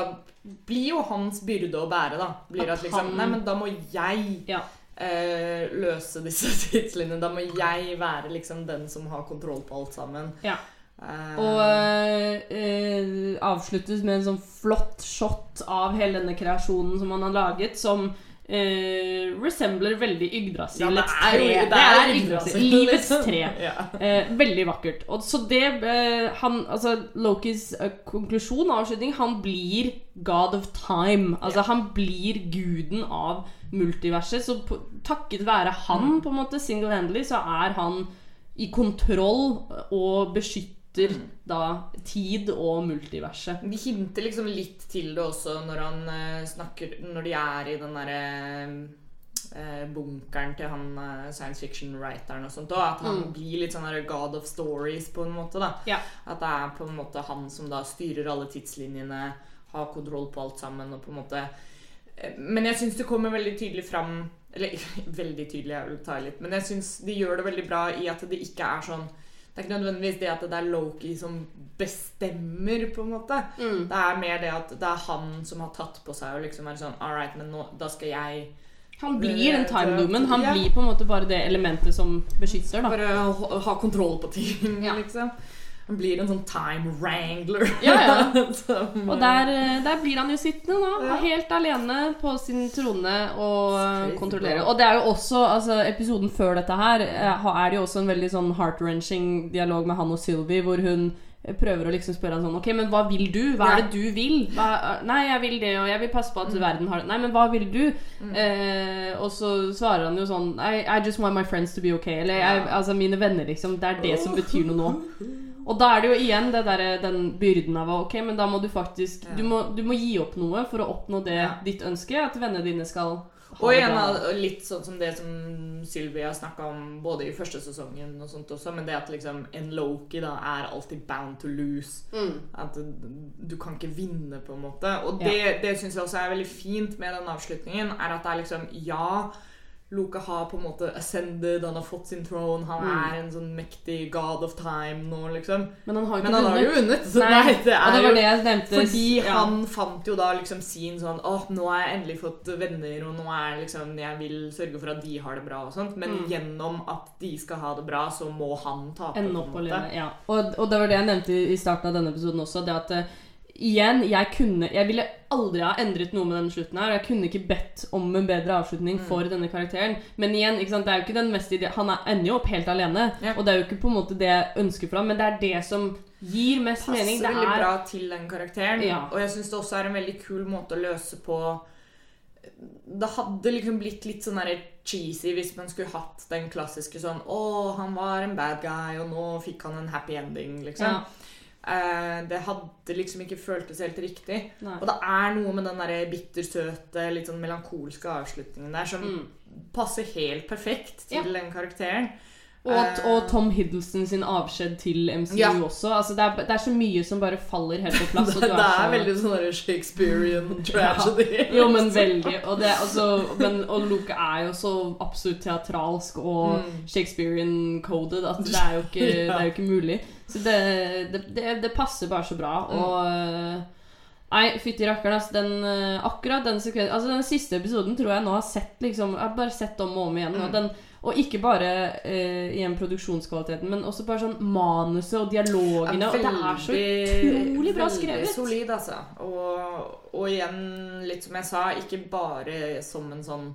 blir jo hans byrde å bære, da. Blir At at liksom han- Nei, men da må jeg Ja. eh, løse disse tidslinjene. Da må jeg være liksom den som har kontroll på alt sammen. Ja. Eh, Og eh, eh, avsluttes med en sånn flott shot av hele denne kreasjonen som han har laget, som eh, resembler veldig Yggdrasil. ja, tre. det er Yggdrasil. Livets tre. Ja. Eh, veldig vakkert. Og så det eh, han, altså Lokis konklusjon avslutning Han blir god of time. Altså Han blir guden av multiverset. Så på, takket være han, Mm. på en måte, single-handedly, så er han i kontroll og beskytter Mm. da tid og multiverset. De hinter liksom litt til det også når han uh, snakker Når de er i den derre uh, bunkeren til han uh, science fiction-writeren og sånt òg. At han Mm. blir litt sånn god of stories, på en måte. da Ja. At det er på en måte han som da styrer alle tidslinjene, har kontroll på alt sammen og på en måte Men jeg syns det kommer veldig tydelig fram Eller veldig tydelig, jeg vil ta litt, men jeg syns de gjør det veldig bra i at det ikke er sånn det er ikke nødvendigvis det at det er Loki som bestemmer, på en måte. Mm. Det er mer det at det er han som har tatt på seg å liksom være sånn All right, men nå, da skal jeg Han blir den time-doomen, Han Ja. blir på en måte bare det elementet som beskytter. da bare ha, ha kontroll på ting, Ja. liksom. Han blir en sånn time wrangler. Ja, ja. Som, Og der, eh, der blir han jo sittende nå, Ja. helt alene på sin trone og eh, kontrollere. Og det er jo også, altså episoden før dette her, eh, er det jo også en veldig sånn heart-wrenching dialog med han og Sylvie, hvor hun eh, prøver å liksom spørre han sånn Ok, men hva vil du? Hva er det du vil? Hva, nei, jeg vil det, og jeg vil passe på at verden har det. Nei, men hva vil du? Eh, og så svarer han jo sånn I, I just want my friends to be okay. Eller jeg, altså mine venner, liksom. Det er det som betyr noe nå. Og da er det jo igjen det der, den byrden av Ok, men da må du faktisk Ja. du, må, du må gi opp noe for å oppnå det Ja. ditt ønske. At vennene dine skal ha Og det igjen. Og litt sånn som det som Sylvia snakka om både i første sesongen og sånt også, men det at liksom en Loki da er alltid bound to lose. mm. At du, kan ikke vinne, på en måte. Og det, det syns jeg også er veldig fint med den avslutningen, er at det er liksom Ja, Loke har på en måte ascended, han har fått sin throne, han Mm. er en sånn mektig god of time nå, liksom. Men han har Men han har jo vunnet. Så Nei, nei, det er det var det jeg nevnte. fordi ja. han fant jo da liksom sin sånn Å, nå har jeg endelig fått venner, og nå er liksom Jeg vil sørge for at de har det bra og sånt. Men Mm. gjennom at de skal ha det bra, så må han tape. På opp en måte. Ja. Og, og det var det jeg nevnte i- i starten av denne episoden også. Det at eh, igjen, jeg kunne Jeg ville aldri ha endret noe med denne slutten her. Jeg kunne ikke bedt om en bedre avslutning Mm. for denne karakteren. Men igjen, ikke sant, det er jo ikke den mest ide Han er, ender jo opp helt alene. Ja. Og det er jo ikke på en måte det jeg ønsker for ham, men det er det som gir mest passer mening. Det veldig er bra til den karakteren. Ja. Og jeg syns det også er en veldig kul måte å løse på Det hadde liksom blitt litt sånn der cheesy hvis man skulle hatt den klassiske sånn Å, han var en bad guy, og nå fikk han en happy ending, liksom. Ja. Eh, det hadde liksom ikke føltes helt riktig. Nei. Og det er noe med den der bittersøte, litt sånn melankolske avslutningen der som Mm. passer helt perfekt til Ja. den karakteren. Og, at- Eh, og Tom Hiddleston sin avskjed til MCU Ja. også. Altså, det, er, det er så mye som bare faller helt på plass. det, og du det er så- veldig sånn Shakespearean tragedy. Jo, men veldig. Og, det, altså, men, og Luke er jo så absolutt teatralsk og Mm. Shakespearean-coded at det er ikke, det er jo ikke mulig. Så det, det, det, det passer bare så bra. Mm. Og Nei, fytti rakkeren, Altså, Den, eh, akkurat den sekvensen Altså, den siste episoden tror jeg nå har sett liksom Jeg har bare sett om og om igjen. Og, Mm. den, og ikke bare eh, igjen produksjonskvaliteten, men også bare sånn manuset og dialogene. og det er så utrolig bra skrevet. Veldig solid, altså. Og, og igjen, litt som jeg sa, ikke bare som en sånn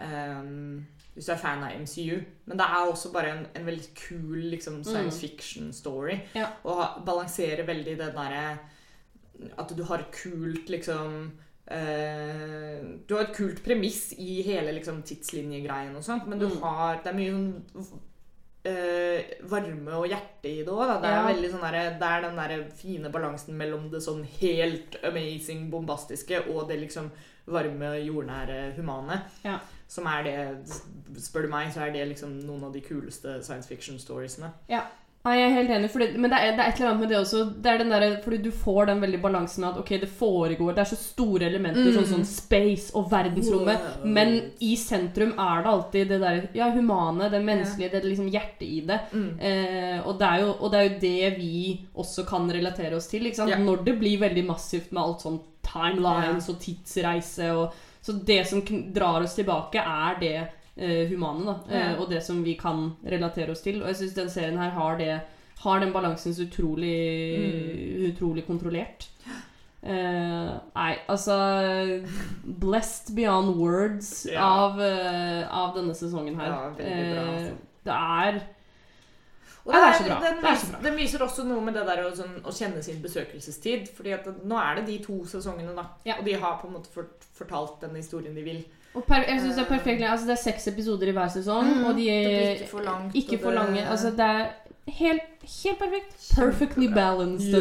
um, Hvis du er fan av MCU. Men det er også bare en, en veldig kul liksom, science fiction-story. Ja. Og balanserer veldig det derre At du har et kult liksom eh, Du har et kult premiss i hele liksom, tidslinjegreien og sånt, men du Mm. har Det er mye sånn uh, varme og hjerte i det òg. Det, Ja. sånn det er den der fine balansen mellom det sånn helt amazing, bombastiske og det liksom varme, jordnære, humane. Ja. Som er det Spør du meg, så er det liksom noen av de kuleste science fiction-storiesene. Nei, jeg er helt enig, det, men det er, det er et eller annet med det også. Det er den der, fordi du får den veldig balansen at ok, det foregår Det er så store elementer, Mm. sånn som space og verdensrommet. Wow. Men i sentrum er det alltid det der ja, humane, det menneskelige, det liksom hjertet i det. Mm. Eh, og, det jo, og det er jo det vi også kan relatere oss til. Ja. Når det blir veldig massivt med alt sånn timelines og tidsreise og Så det som drar oss tilbake, er det humane, da. Eh, Ja. og det som vi kan relatere oss til. Og jeg syns den serien her har det Har den balansen så utrolig, utrolig kontrollert. Uh, nei, altså Blessed beyond words Ja. av, uh, av denne sesongen her. Ja, veldig bra, altså. Eh, det er Og det er så bra. Den, er viser, bra. den viser også noe med det der å, sånn, å kjenne sin besøkelsestid. Fordi at nå er det de to sesongene, da. Ja. Og de har på en måte fort- fortalt den historien de vil. Og per, jeg synes det er perfekt altså Det er seks episoder i hver sesong, Mm, og de er ikke for langt, ikke for det- lange. Altså, det er helt, helt perfekt. Perfectly balanced.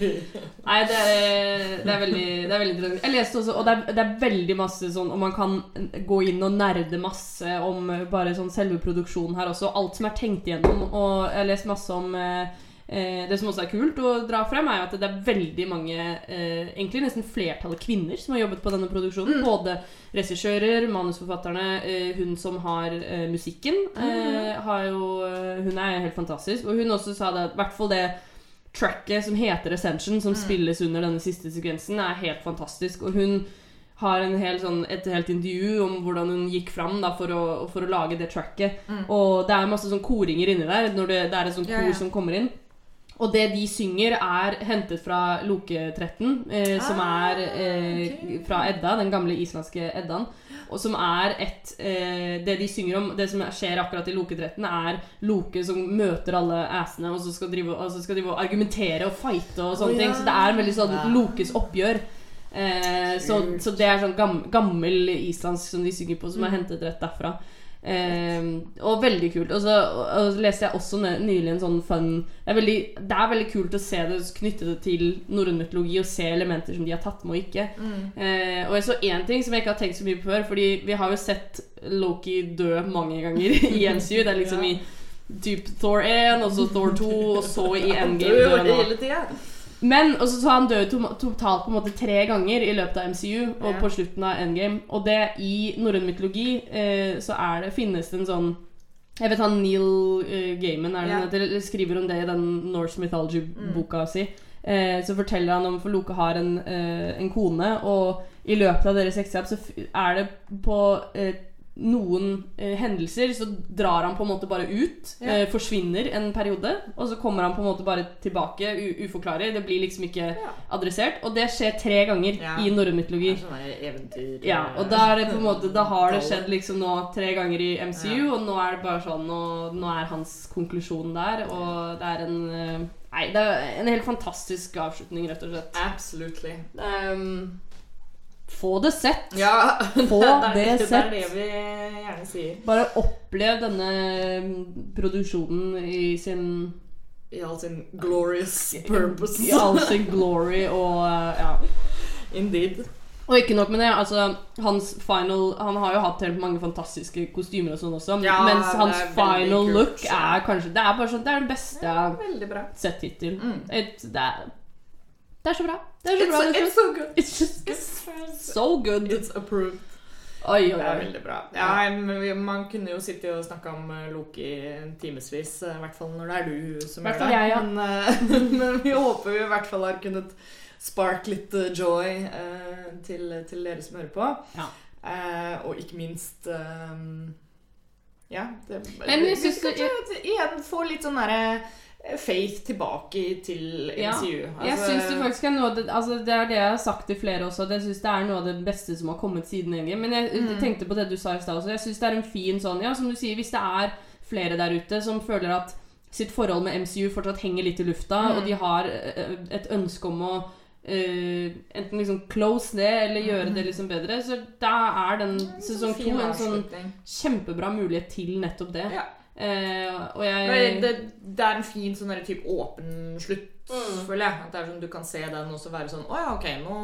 be. Nei, det er, det er veldig det er veldig interessant. Jeg leste også, og det er, det er veldig masse sånn Og man kan gå inn og nerde masse om bare sånn selve produksjonen her også. Alt som er tenkt igjennom. Og jeg har lest masse om eh, eh, Det som også er kult å dra frem, er jo at det er veldig mange eh, Egentlig nesten flertallet kvinner som har jobbet på denne produksjonen. Både regissører, manusforfatterne, eh, hun som har eh, musikken. Eh, har jo, eh, hun er helt fantastisk. Og hun også sa det i hvert fall det tracket som heter Ascension, som spilles under denne siste sekvensen, er helt fantastisk. Og hun har en hel sånn, et helt intervju om hvordan hun gikk fram da, for, å, for å lage det tracket. Og det er masse sånn koringer inni der når det, det er et sånt Ja, kor ja. som kommer inn. Og det de synger, er hentet fra Loke 13, eh, som Ah, er eh, okay. fra Edda, den gamle islandske Eddaen. Og som er et eh, Det de synger om, det som skjer akkurat i Loke 13, er Loke som møter alle assene, og så skal drive, og så skal drive og argumentere og fighte og sånne Å, ting. ja. Så det er veldig sånn Lokes oppgjør. Eh, så, så det er sånn gam, gammel islandsk som de synger på, som Mm. er hentet rett derfra. Eh, og veldig kult. Og så, og leste jeg også nylig en sånn fun det er, veldig, det er veldig kult å se det knytte det til norrøn mytologi, og se elementer som de har tatt med og ikke. Eh, og jeg så én ting som jeg ikke har tenkt så mye på før, Fordi vi har jo sett Loki dø mange ganger i MCU. Det er liksom i typ Thor 1, og så Thor 2, og så i Endgame dør han nå. hele tida. Men og så så han døde to totalt på en måte tre ganger i løpet av MCU og Ja. på slutten av Endgame. Og det i norrøn mytologi eh, så er det, finnes det en sånn Jeg vet han Neil eh, Gaiman er det Ja. heter, skriver om det i den Norse Mythology-boka si. Eh, så forteller han om For Loke har en, eh, en kone, og i løpet av deres ekteskap så er det på eh, noen eh, hendelser så drar han på en måte bare ut. Ja. Eh, forsvinner en periode. Og så kommer han på en måte bare tilbake uforklarlig. Det blir liksom ikke Ja. adressert. Og det skjer tre ganger Ja. i norrøn mytologi. Eventyr Ja, og da er det på en måte Da har det skjedd liksom nå tre ganger i MCU, og nå er det bare sånn Og nå er hans konklusjon der, og det er en eh, Nei, det er en helt fantastisk avslutning, rett og slett. Absolutely. Um, få det sett. Ja, Få det, det det sett. er det vi gjerne sier. Bare opplev denne mm, produksjonen i sin I all sin glorious purpose. I all sin glory og eh, ja. Indeed. Og ikke nok med det, altså hans final Han har jo hatt helt mange fantastiske kostymer og sånn også, Ja, mens hans final kult, look er kanskje Det er bare sånn Det er det beste jeg har sett hittil. Mm. Et, det, er, det er så bra. Det er så bra. It's, it's so good. It's just It's, so good. it's approved. Oi, Det oi, er veldig bra. Ja, Man kunne jo sitte og snakke om eh, Loki timevis, i hvert fall når det er du som gjør det. jeg, ja. Men, eh, men vi håper vi i hvert fall har kunnet spark litt eh, joy uh, til, til dere som hører på. Ja. Uh, og ikke minst um, Ja. Det, Men jeg det- kanskje igjen få litt sånn derre faith tilbake til Ja. MCU. Jeg Altså- synes det faktisk er noe det, altså det er det jeg har sagt til flere også. at Jeg syns det er noe av det beste som har kommet siden egentlig. Men jeg, Mm. tenkte på det du sa i stad også. Jeg synes det er en fin sånn Ja, som du sier, hvis det er flere der ute som føler at sitt forhold med MCU fortsatt henger litt i lufta, Mm. og de har eh, et ønske om å Uh, enten liksom close det eller gjøre det liksom bedre, så da er den sesong to Mm. En sånn kjempebra mulighet til nettopp det. Ja. Eh, og Men jeg det, det er en fin sånn der typ, åpen slutt, Mm. føler jeg. At det er sånn Du kan se den og så være sånn Å ja, ok, nå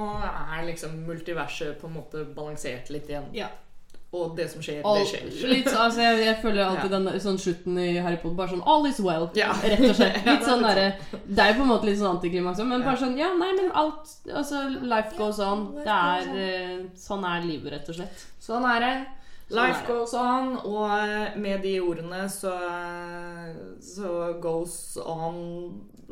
er liksom multiverset på en måte balansert litt igjen. Ja. Og det som skjer, All, det skjer. litt, altså jeg, jeg føler alltid Ja. den sånn slutten i Harry Potter bare sånn All is well. Ja. Rett og slett. Litt sånn derre Det er jo på en måte litt sånn antiklimaks òg, men bare sånn Ja, nei, men alt Altså, life goes on. Det er eh, Sånn er livet, rett og slett. Sånn er det. Life goes on, og med de ordene så, så goes on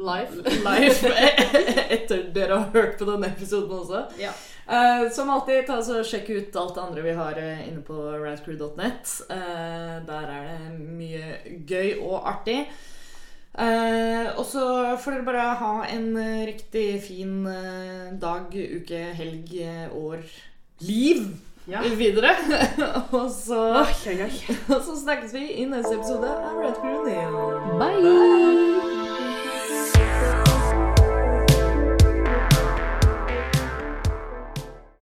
Life. life etter dere har hørt på denne episoden også. Ja. Uh, som alltid, ta så sjekk ut alt det andre vi har eh, inne på radcrew.net. Uh, der er det mye gøy og artig. Eh, og så får dere bare ha en eh, riktig fin eh, dag, uke, helg, eh, år, liv ja. videre. og, så, så snakkes vi i neste episode av Red Crew Neon. Bye! Bye.